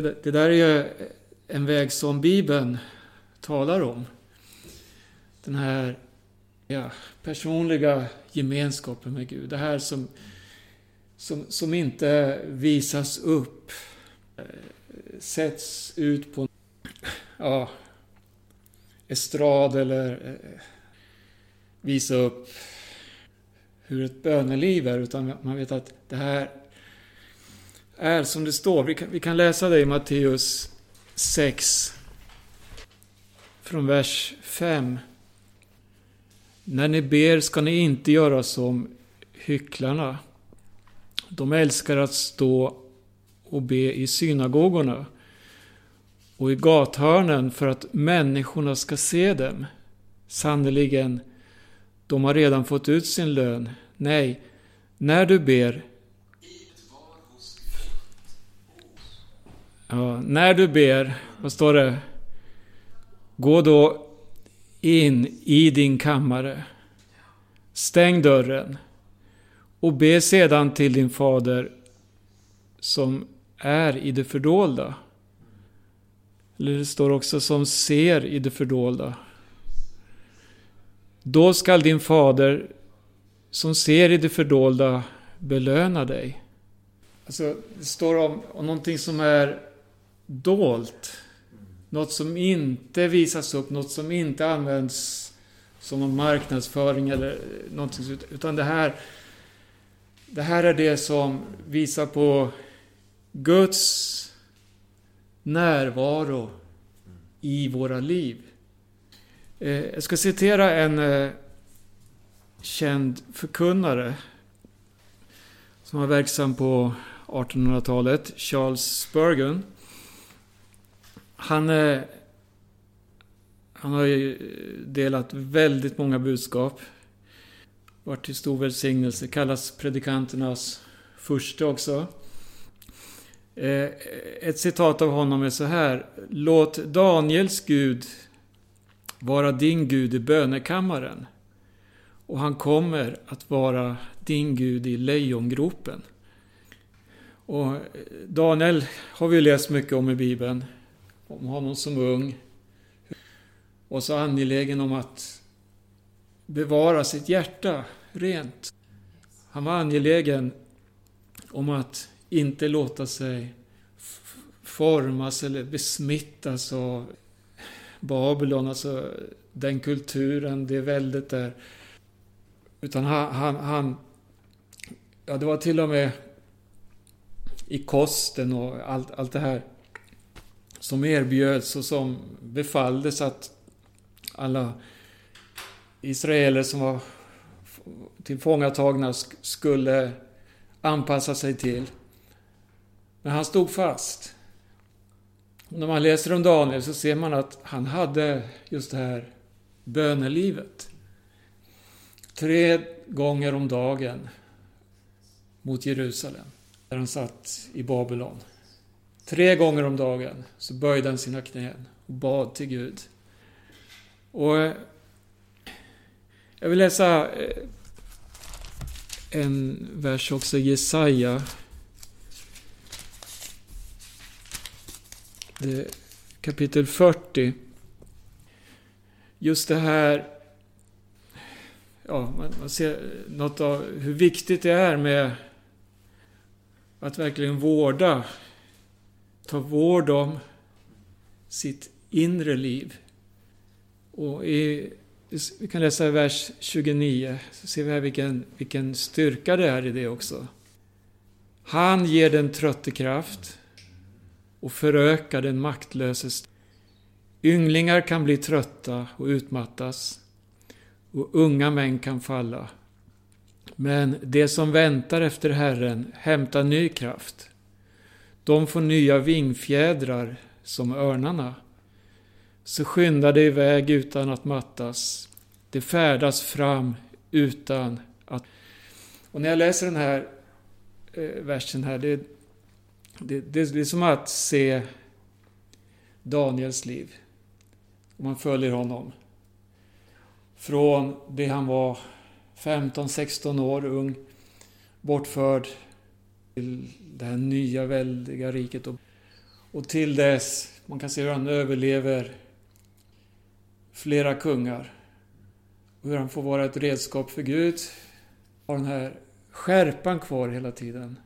det, det där är ju en väg som Bibeln talar om. Den här ja, personliga gemenskapen med Gud. Det här som, som, som inte visas upp. Eh, sätts ut på ja, estrad eller eh, visa upp hur ett böneliv är. Utan man vet att det här är som det står. Vi kan, vi kan läsa det i Matteus 6. Från vers 5. När ni ber ska ni inte göra som hycklarna. De älskar att stå och be i synagogorna och i gathörnen för att människorna ska se dem. Sannerligen, de har redan fått ut sin lön. Nej, när du ber Ja, när du ber, vad står det? Gå då in i din kammare. Stäng dörren. Och be sedan till din fader som är i det fördolda. Eller det står också som ser i det fördolda. Då skall din fader som ser i det fördolda belöna dig. Alltså, det står om, om någonting som är dolt. Något som inte visas upp, något som inte används som någon marknadsföring eller någonting Utan det här, det här är det som visar på Guds närvaro i våra liv. Eh, jag ska citera en eh, känd förkunnare som var verksam på 1800-talet, Charles Spurgeon. Han, han har ju delat väldigt många budskap. Varit till stor välsignelse. Kallas predikanternas första också. Eh, ett citat av honom är så här. Låt Daniels Gud vara din Gud i bönekammaren. Och han kommer att vara din Gud i lejongropen. Och Daniel har vi läst mycket om i Bibeln om honom som ung. Och så angelägen om att bevara sitt hjärta rent. Han var angelägen om att inte låta sig formas eller besmittas av Babylon, alltså den kulturen, det väldet där. Utan han, han, han, ja det var till och med i kosten och allt, allt det här som erbjöds och som befalldes att alla israeler som var tillfångatagna skulle anpassa sig till. Men han stod fast. Och när man läser om Daniel så ser man att han hade just det här bönelivet. Tre gånger om dagen mot Jerusalem, där han satt i Babylon. Tre gånger om dagen så böjde han sina knän och bad till Gud. Och eh, jag vill läsa eh, en vers också, Jesaja. kapitel 40. Just det här, ja, man ser något av hur viktigt det är med att verkligen vårda ta vård om sitt inre liv. Och i, vi kan läsa vers 29, så ser vi här vilken, vilken styrka det är i det också. Han ger den trötte kraft och förökar den maktlöses. Ynglingar kan bli trötta och utmattas och unga män kan falla. Men de som väntar efter Herren hämtar ny kraft. De får nya vingfjädrar som örnarna. Så skyndar de iväg utan att mattas. De färdas fram utan att... Och när jag läser den här eh, versen här, det, det, det, det är som att se Daniels liv. Om man följer honom. Från det han var 15-16 år ung, bortförd till det här nya väldiga riket. Och, Och till dess, man kan se hur han överlever flera kungar. Och hur han får vara ett redskap för Gud. Har den här skärpan kvar hela tiden.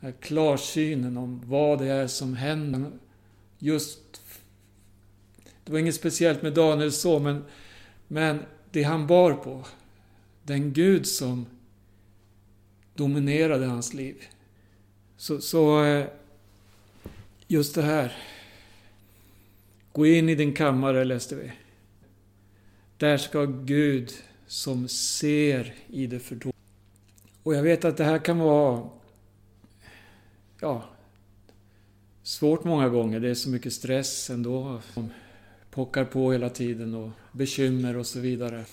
Den här klarsynen om vad det är som händer. Just... Det var inget speciellt med Daniel så, men, men det han bar på. Den Gud som dominerade hans liv. Så, så eh, just det här. Gå in i din kammare, läste vi. Där ska Gud som ser i det fördolda. Och jag vet att det här kan vara ja, svårt många gånger. Det är så mycket stress ändå. Som pockar på hela tiden och bekymmer och så vidare.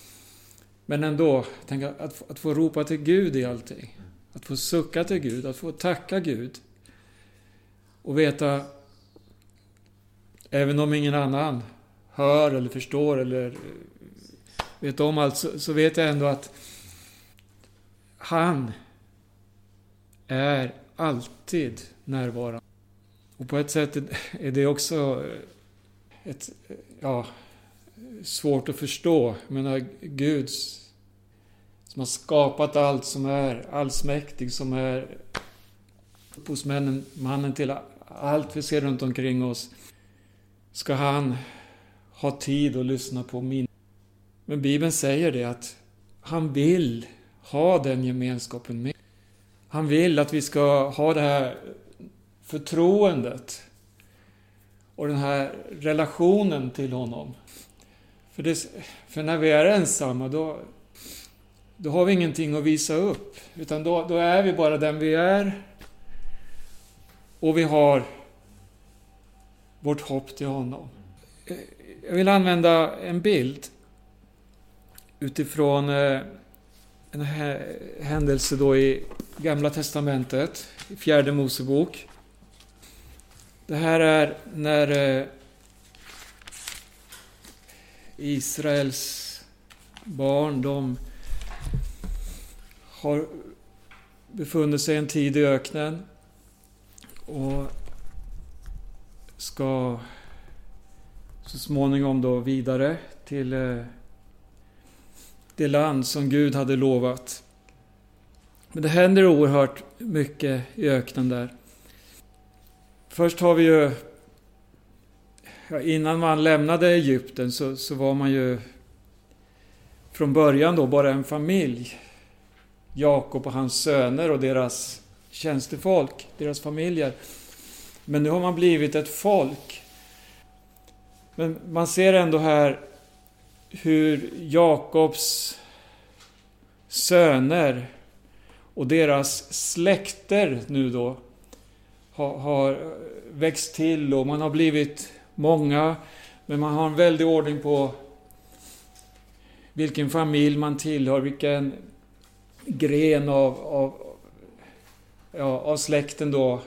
Men ändå, tänk att, att få ropa till Gud i allting. Att få sucka till Gud, att få tacka Gud. Och veta, även om ingen annan hör eller förstår eller eh, vet om allt, så, så vet jag ändå att han är alltid närvarande. Och på ett sätt är det också eh, ett, eh, ja, svårt att förstå. Jag menar, Guds som har skapat allt, som är allsmäktig, som är upphovsmannen mannen till allt vi ser runt omkring oss. Ska han ha tid att lyssna på min... Men Bibeln säger det att han vill ha den gemenskapen med. Han vill att vi ska ha det här förtroendet och den här relationen till honom. För, det, för när vi är ensamma, då, då har vi ingenting att visa upp. Utan då, då är vi bara den vi är. Och vi har vårt hopp till honom. Jag vill använda en bild utifrån eh, en händelse då i Gamla Testamentet, i Fjärde Mosebok. Det här är när eh, Israels barn, de har befunnit sig en tid i öknen och ska så småningom då vidare till eh, det land som Gud hade lovat. Men det händer oerhört mycket i öknen där. Först har vi ju... Ja, innan man lämnade Egypten så, så var man ju från början då bara en familj. Jakob och hans söner och deras tjänstefolk, deras familjer. Men nu har man blivit ett folk. Men man ser ändå här hur Jakobs söner och deras släkter nu då har, har växt till och man har blivit många. Men man har en väldig ordning på vilken familj man tillhör, vilken gren av, av, ja, av släkten då.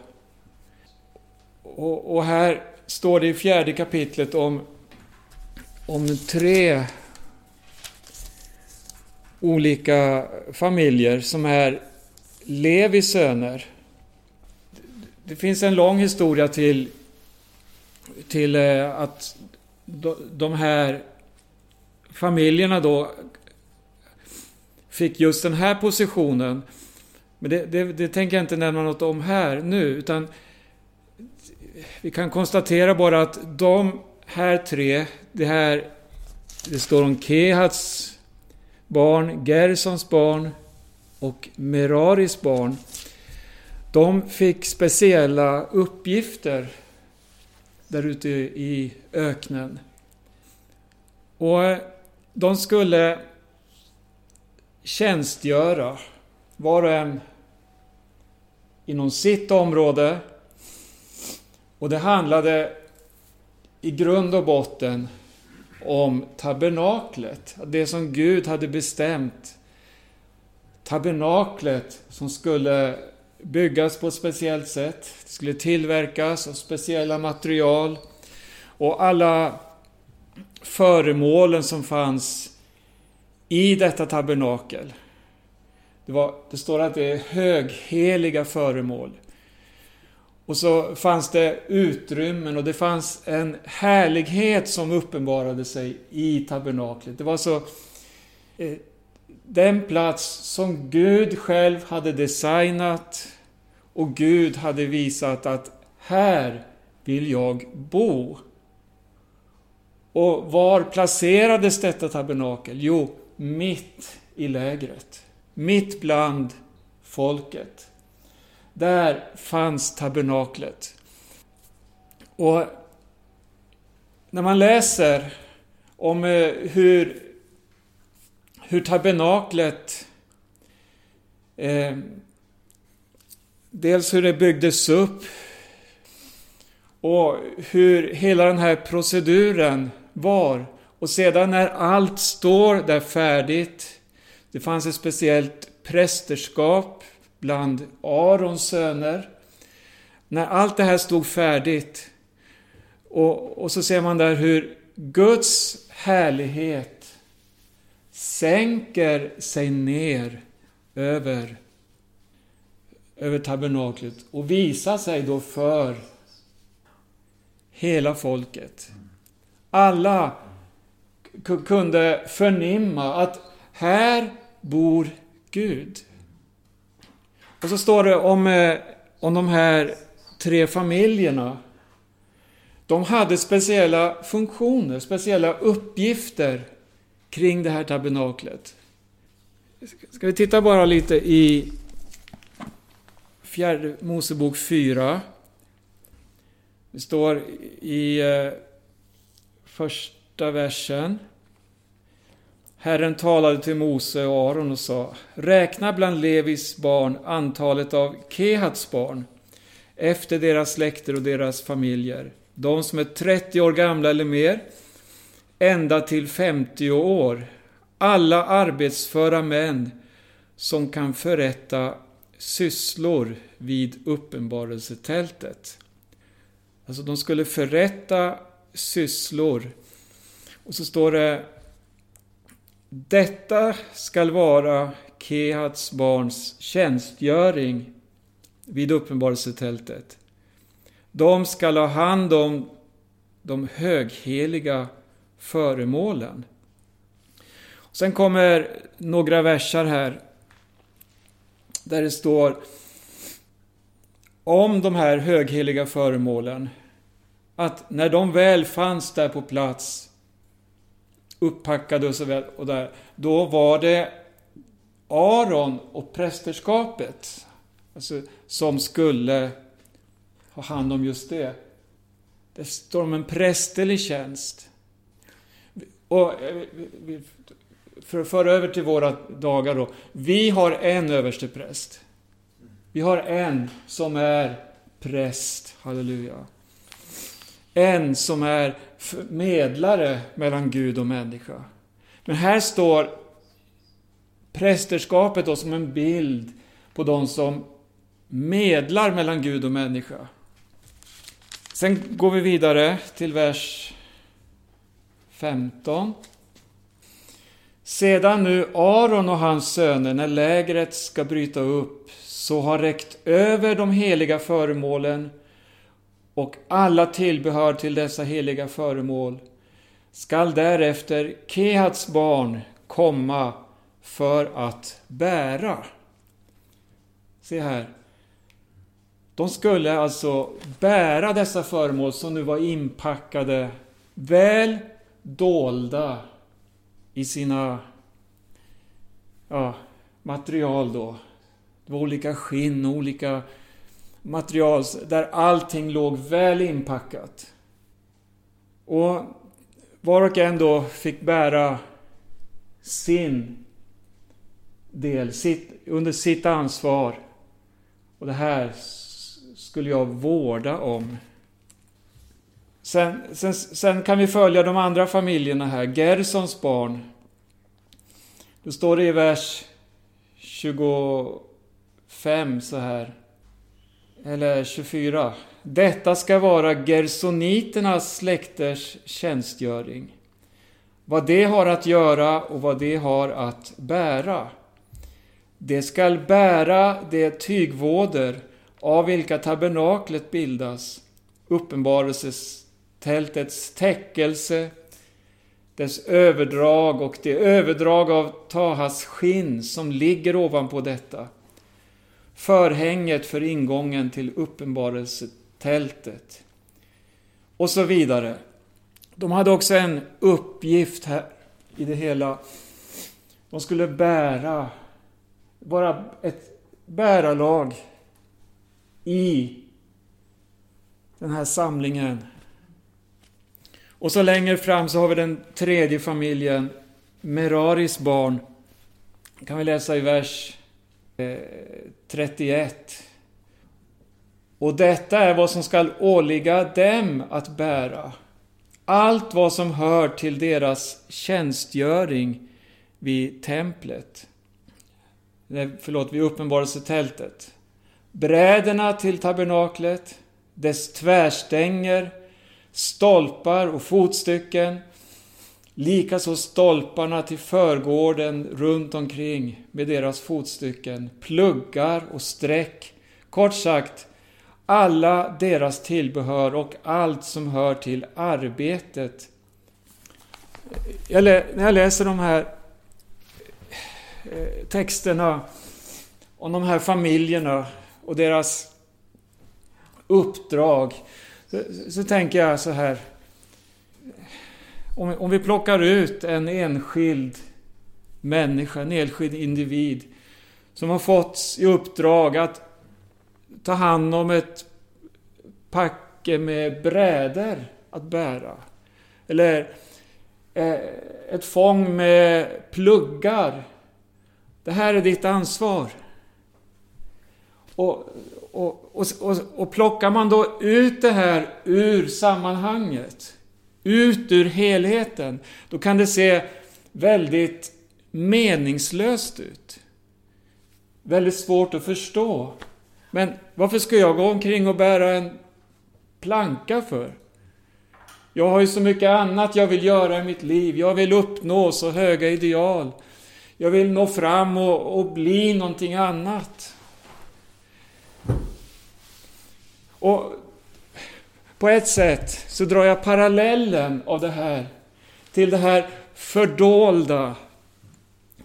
Och, och, här står det i fjärde kapitlet om, om tre olika familjer som är Levis söner. Det finns en lång historia till, till eh, att de här familjerna då fick just den här positionen. Men det, det, det tänker jag inte nämna något om här nu, utan vi kan konstatera bara att de här tre, det här, det står om Kehats barn, Gersons barn och Meraris barn. De fick speciella uppgifter där ute i öknen. Och de skulle tjänstgöra, var och en inom sitt område. Och det handlade i grund och botten om tabernaklet. Det som Gud hade bestämt. Tabernaklet som skulle byggas på ett speciellt sätt. Det skulle tillverkas av speciella material. Och alla föremålen som fanns i detta tabernakel. Det, var, det står att det är högheliga föremål. Och så fanns det utrymmen och det fanns en härlighet som uppenbarade sig i tabernaklet. Det var så eh, den plats som Gud själv hade designat och Gud hade visat att här vill jag bo. Och var placerades detta tabernakel? Jo, mitt i lägret. Mitt bland folket. Där fanns tabernaklet. Och när man läser om eh, hur, hur tabernaklet eh, Dels hur det byggdes upp och hur hela den här proceduren var. Och sedan när allt står där färdigt. Det fanns ett speciellt prästerskap bland Arons söner. När allt det här stod färdigt och, och så ser man där hur Guds härlighet sänker sig ner över, över tabernaklet och visar sig då för hela folket. Alla kunde förnimma att här bor Gud. Och så står det om, eh, om de här tre familjerna. De hade speciella funktioner, speciella uppgifter kring det här tabernaklet. Ska vi titta bara lite i fjärde Mosebok 4. Det står i eh, första versen. Herren talade till Mose och Aron och sa Räkna bland Levis barn antalet av Kehats barn efter deras släkter och deras familjer. De som är 30 år gamla eller mer, ända till 50 år. Alla arbetsföra män som kan förrätta sysslor vid uppenbarelsetältet. Alltså de skulle förrätta sysslor. Och så står det Detta skall vara Kehats barns tjänstgöring vid uppenbarelsetältet. De skall ha hand om de högheliga föremålen. Sen kommer några versar här där det står om de här högheliga föremålen att när de väl fanns där på plats uppackade och så väl, och där, då var det Aron och prästerskapet alltså, som skulle ha hand om just det. Det står om en prästerlig tjänst. Och eh, för att föra över till våra dagar då. Vi har en överstepräst. Vi har en som är präst. Halleluja. En som är medlare mellan Gud och människa. Men här står prästerskapet då som en bild på de som medlar mellan Gud och människa. Sen går vi vidare till vers 15. Sedan nu Aron och hans söner, när lägret ska bryta upp, så har räckt över de heliga föremålen och alla tillbehör till dessa heliga föremål, skall därefter Kehats barn komma för att bära. Se här. De skulle alltså bära dessa föremål som nu var inpackade, väl dolda i sina ja, material då. Det var olika skinn och olika material där allting låg väl inpackat. Och var och en då fick bära sin del, sitt, under sitt ansvar. Och det här skulle jag vårda om. Sen, sen, sen kan vi följa de andra familjerna här. Gersons barn. Då står det i vers 25 så här. Eller 24. Detta ska vara gersoniternas släkters tjänstgöring. Vad det har att göra och vad det har att bära. Det skall bära det tygvåder av vilka tabernaklet bildas, uppenbarelsetältets täckelse, dess överdrag och det överdrag av Tahas skinn som ligger ovanpå detta, förhänget för ingången till uppenbarelsetältet och så vidare. De hade också en uppgift här i det hela. De skulle bära, vara ett bärarlag i den här samlingen. Och så längre fram så har vi den tredje familjen, Meraris barn. Kan vi läsa i vers Eh, 31. Och detta är vad som skall åligga dem att bära. Allt vad som hör till deras tjänstgöring vid templet. Förlåt, vid uppenbarelsetältet. Bräderna till tabernaklet, dess tvärstänger, stolpar och fotstycken, likaså stolparna till förgården runt omkring med deras fotstycken, pluggar och streck. Kort sagt, alla deras tillbehör och allt som hör till arbetet. Jag när jag läser de här eh, texterna om de här familjerna och deras uppdrag så, så tänker jag så här. Om, om vi plockar ut en enskild människa, en enskild individ som har fått i uppdrag att ta hand om ett packe med brädor att bära. Eller eh, ett fång med pluggar. Det här är ditt ansvar. Och, och, och, och, och plockar man då ut det här ur sammanhanget, ut ur helheten, då kan det se väldigt meningslöst ut. Väldigt svårt att förstå. Men varför ska jag gå omkring och bära en planka för? Jag har ju så mycket annat jag vill göra i mitt liv. Jag vill uppnå så höga ideal. Jag vill nå fram och, och bli någonting annat. Och på ett sätt så drar jag parallellen av det här till det här fördolda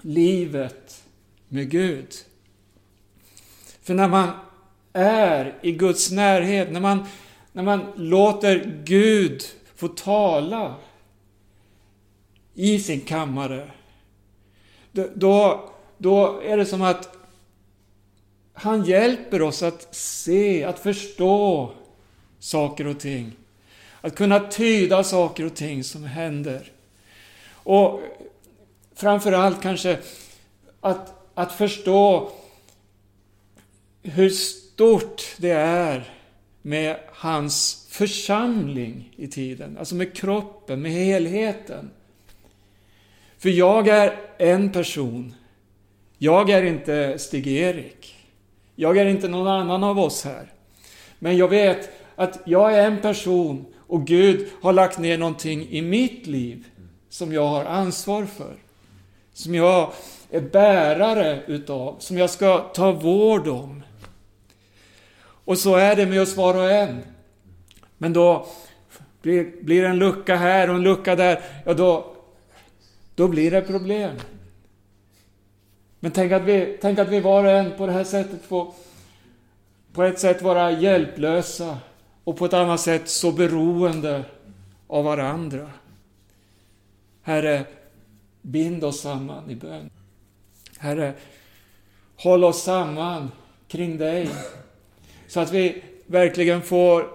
livet med Gud. För när man är i Guds närhet, när man, när man låter Gud få tala i sin kammare, då, då är det som att han hjälper oss att se, att förstå saker och ting. Att kunna tyda saker och ting som händer. Och framförallt kanske att, att förstå hur stort det är med hans församling i tiden. Alltså med kroppen, med helheten. För jag är en person. Jag är inte Stig-Erik. Jag är inte någon annan av oss här. Men jag vet att jag är en person och Gud har lagt ner någonting i mitt liv som jag har ansvar för. Som jag är bärare utav, som jag ska ta vård om. Och så är det med oss var och en. Men då blir, blir en lucka här och en lucka där, ja då, då blir det problem. Men tänk att, vi, tänk att vi var och en på det här sättet får på ett sätt vara hjälplösa och på ett annat sätt så beroende av varandra. Herre, bind oss samman i bön. Herre, håll oss samman kring dig. Så att vi verkligen får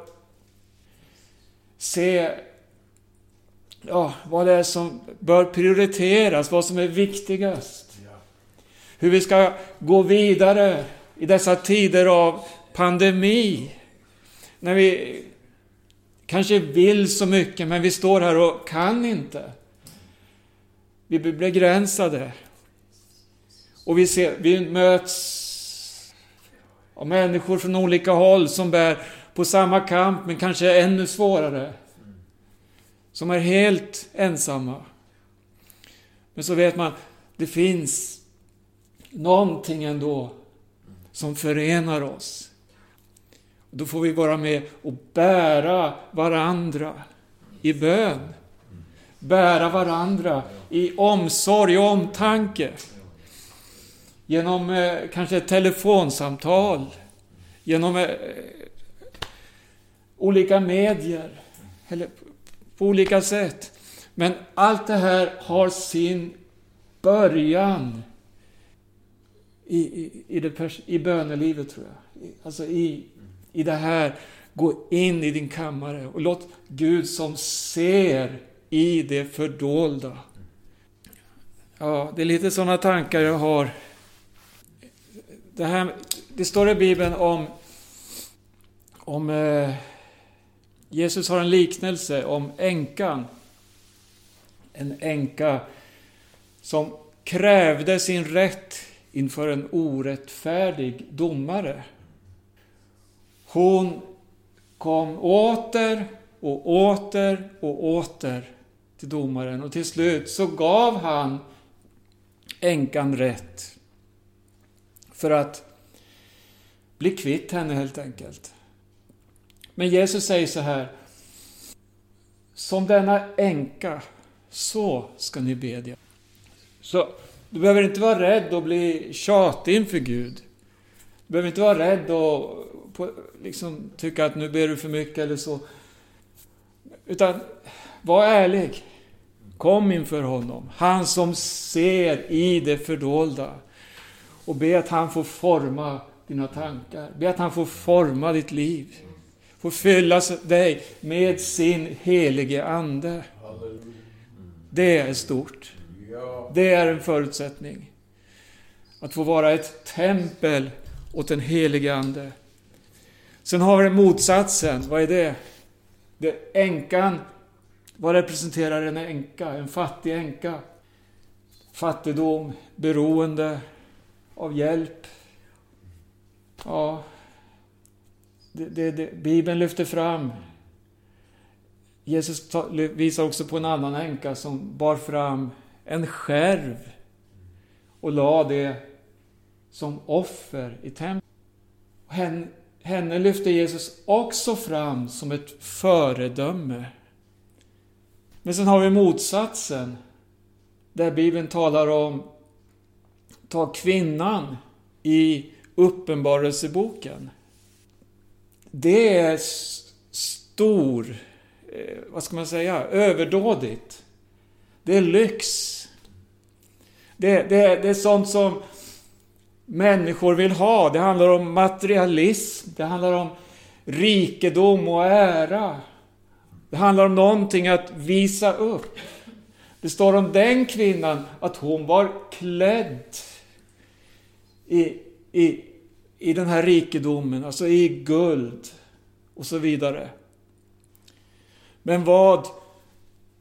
se ja, vad det är som bör prioriteras, vad som är viktigast. Hur vi ska gå vidare i dessa tider av pandemi. När vi kanske vill så mycket men vi står här och kan inte. Vi blir begränsade. Och vi, ser, vi möts av människor från olika håll som bär på samma kamp men kanske ännu svårare. Som är helt ensamma. Men så vet man, det finns någonting ändå som förenar oss. Då får vi vara med och bära varandra i bön. Bära varandra i omsorg och omtanke. Genom eh, kanske ett telefonsamtal. Genom eh, olika medier. Eller på olika sätt. Men allt det här har sin början i, i, i, det, i bönelivet, tror jag. Alltså i, i det här, gå in i din kammare och låt Gud som ser i det fördolda. Ja, det är lite sådana tankar jag har. Det, här, det står i Bibeln om, om eh, Jesus har en liknelse om änkan. En änka som krävde sin rätt inför en orättfärdig domare. Hon kom åter och åter och åter till domaren och till slut så gav han änkan rätt. För att bli kvitt henne helt enkelt. Men Jesus säger så här. Som denna änka, så ska ni bedja. Så du behöver inte vara rädd att bli tjatig inför Gud. Du behöver inte vara rädd och på, liksom, tycka att nu ber du för mycket eller så. Utan, var ärlig. Kom inför honom. Han som ser i det fördolda. Och be att han får forma dina tankar. Be att han får forma ditt liv. Får fylla dig med sin helige Ande. Det är stort. Det är en förutsättning. Att få vara ett tempel åt den helige Ande. Sen har vi motsatsen. Vad är det? det änkan, vad representerar en änka? En fattig änka. Fattigdom, beroende av hjälp. Ja, det, det, det, Bibeln lyfter fram Jesus visar också på en annan änka som bar fram en skärv och la det som offer i templet. Henne, lyfte Jesus också fram som ett föredöme. Men sen har vi motsatsen, där Bibeln talar om ta kvinnan i Uppenbarelseboken. Det är stor, eh, vad ska man säga, överdådigt. Det är lyx. Det, det, det är sånt som människor vill ha. Det handlar om materialism. Det handlar om rikedom och ära. Det handlar om någonting att visa upp. Det står om den kvinnan att hon var klädd i, i, i den här rikedomen, alltså i guld och så vidare. Men vad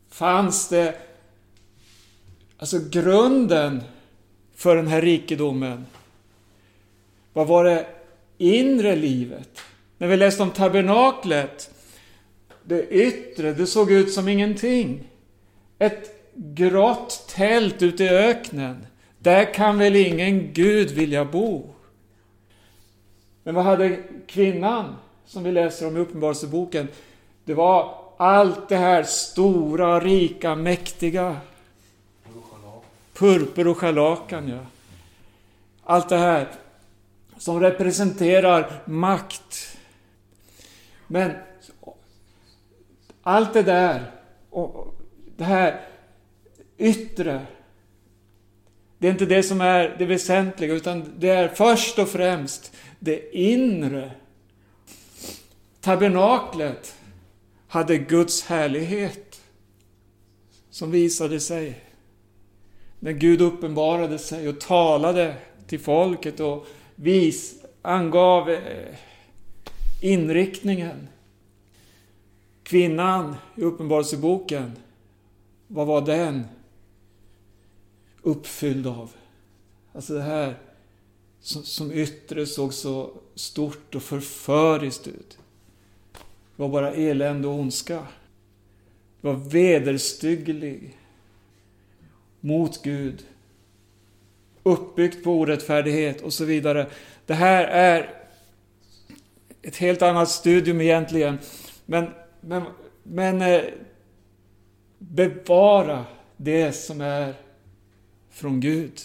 fanns det Alltså grunden för den här rikedomen. Vad var det inre livet? När vi läste om tabernaklet, det yttre, det såg ut som ingenting. Ett grått tält ute i öknen. Där kan väl ingen Gud vilja bo? Men vad hade kvinnan, som vi läser om i Uppenbarelseboken? Det var allt det här stora, rika, mäktiga. Purpur och scharlakan, ja. Allt det här som representerar makt. Men allt det där, och det här yttre, det är inte det som är det väsentliga, utan det är först och främst det inre. Tabernaklet hade Guds härlighet som visade sig när Gud uppenbarade sig och talade till folket och vis, angav eh, inriktningen. Kvinnan i Uppenbarelseboken, vad var den uppfylld av? Alltså det här som, som yttre såg så stort och förföriskt ut. Det var bara elände och ondska. Det var vederstygglig mot Gud. Uppbyggt på orättfärdighet och så vidare. Det här är ett helt annat studium egentligen. Men, men, men eh, bevara det som är från Gud.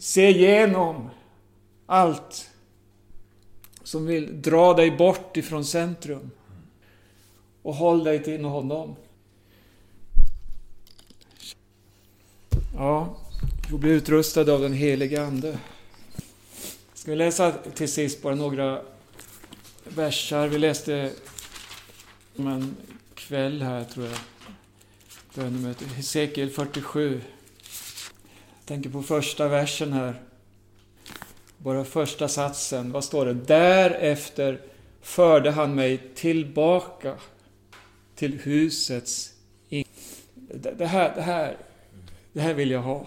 Se igenom allt som vill dra dig bort ifrån centrum. Och håll dig till honom. Ja, vi får bli utrustade av den helige Ande. Ska vi läsa till sist bara några versar. Vi läste om en kväll här, tror jag. Bönemöte. Hesekiel 47. Jag tänker på första versen här. Bara första satsen. Vad står det? Därefter förde han mig tillbaka till husets in. Det här, det här, det här vill jag ha.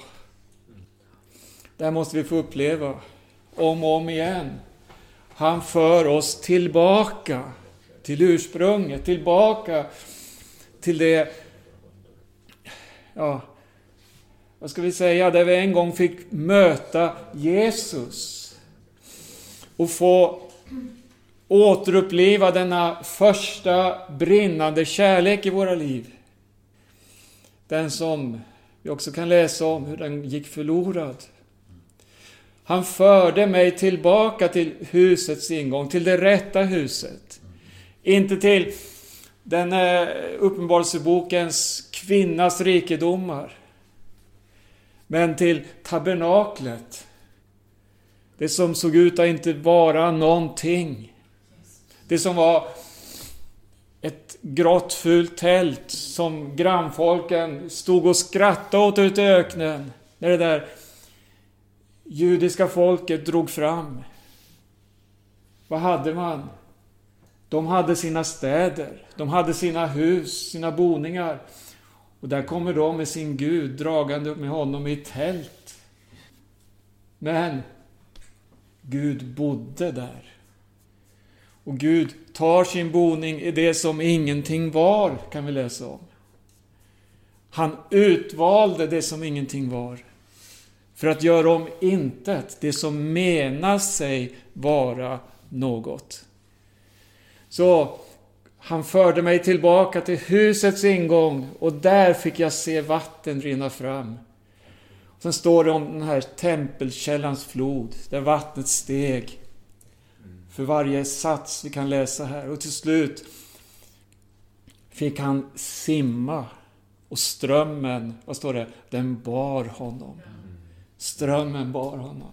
Det här måste vi få uppleva om och om igen. Han för oss tillbaka till ursprunget, tillbaka till det, ja, vad ska vi säga, där vi en gång fick möta Jesus. Och få återuppliva denna första brinnande kärlek i våra liv. Den som vi också kan läsa om hur den gick förlorad. Han förde mig tillbaka till husets ingång, till det rätta huset. Inte till den eh, uppenbarelsebokens kvinnas rikedomar. Men till tabernaklet. Det som såg ut att inte vara någonting. Det som var ett grått fult tält som grannfolken stod och skrattade åt ute i öknen. När det där judiska folket drog fram. Vad hade man? De hade sina städer, de hade sina hus, sina boningar. Och där kommer de med sin Gud dragande med honom i tält. Men Gud bodde där. Och Gud tar sin boning i det som ingenting var, kan vi läsa om. Han utvalde det som ingenting var. För att göra om intet, det som menar sig vara något. Så han förde mig tillbaka till husets ingång och där fick jag se vatten rinna fram. Sen står det om den här tempelkällans flod, där vattnet steg. För varje sats vi kan läsa här. Och till slut fick han simma. Och strömmen, vad står det? Den bar honom. Strömmen bar honom.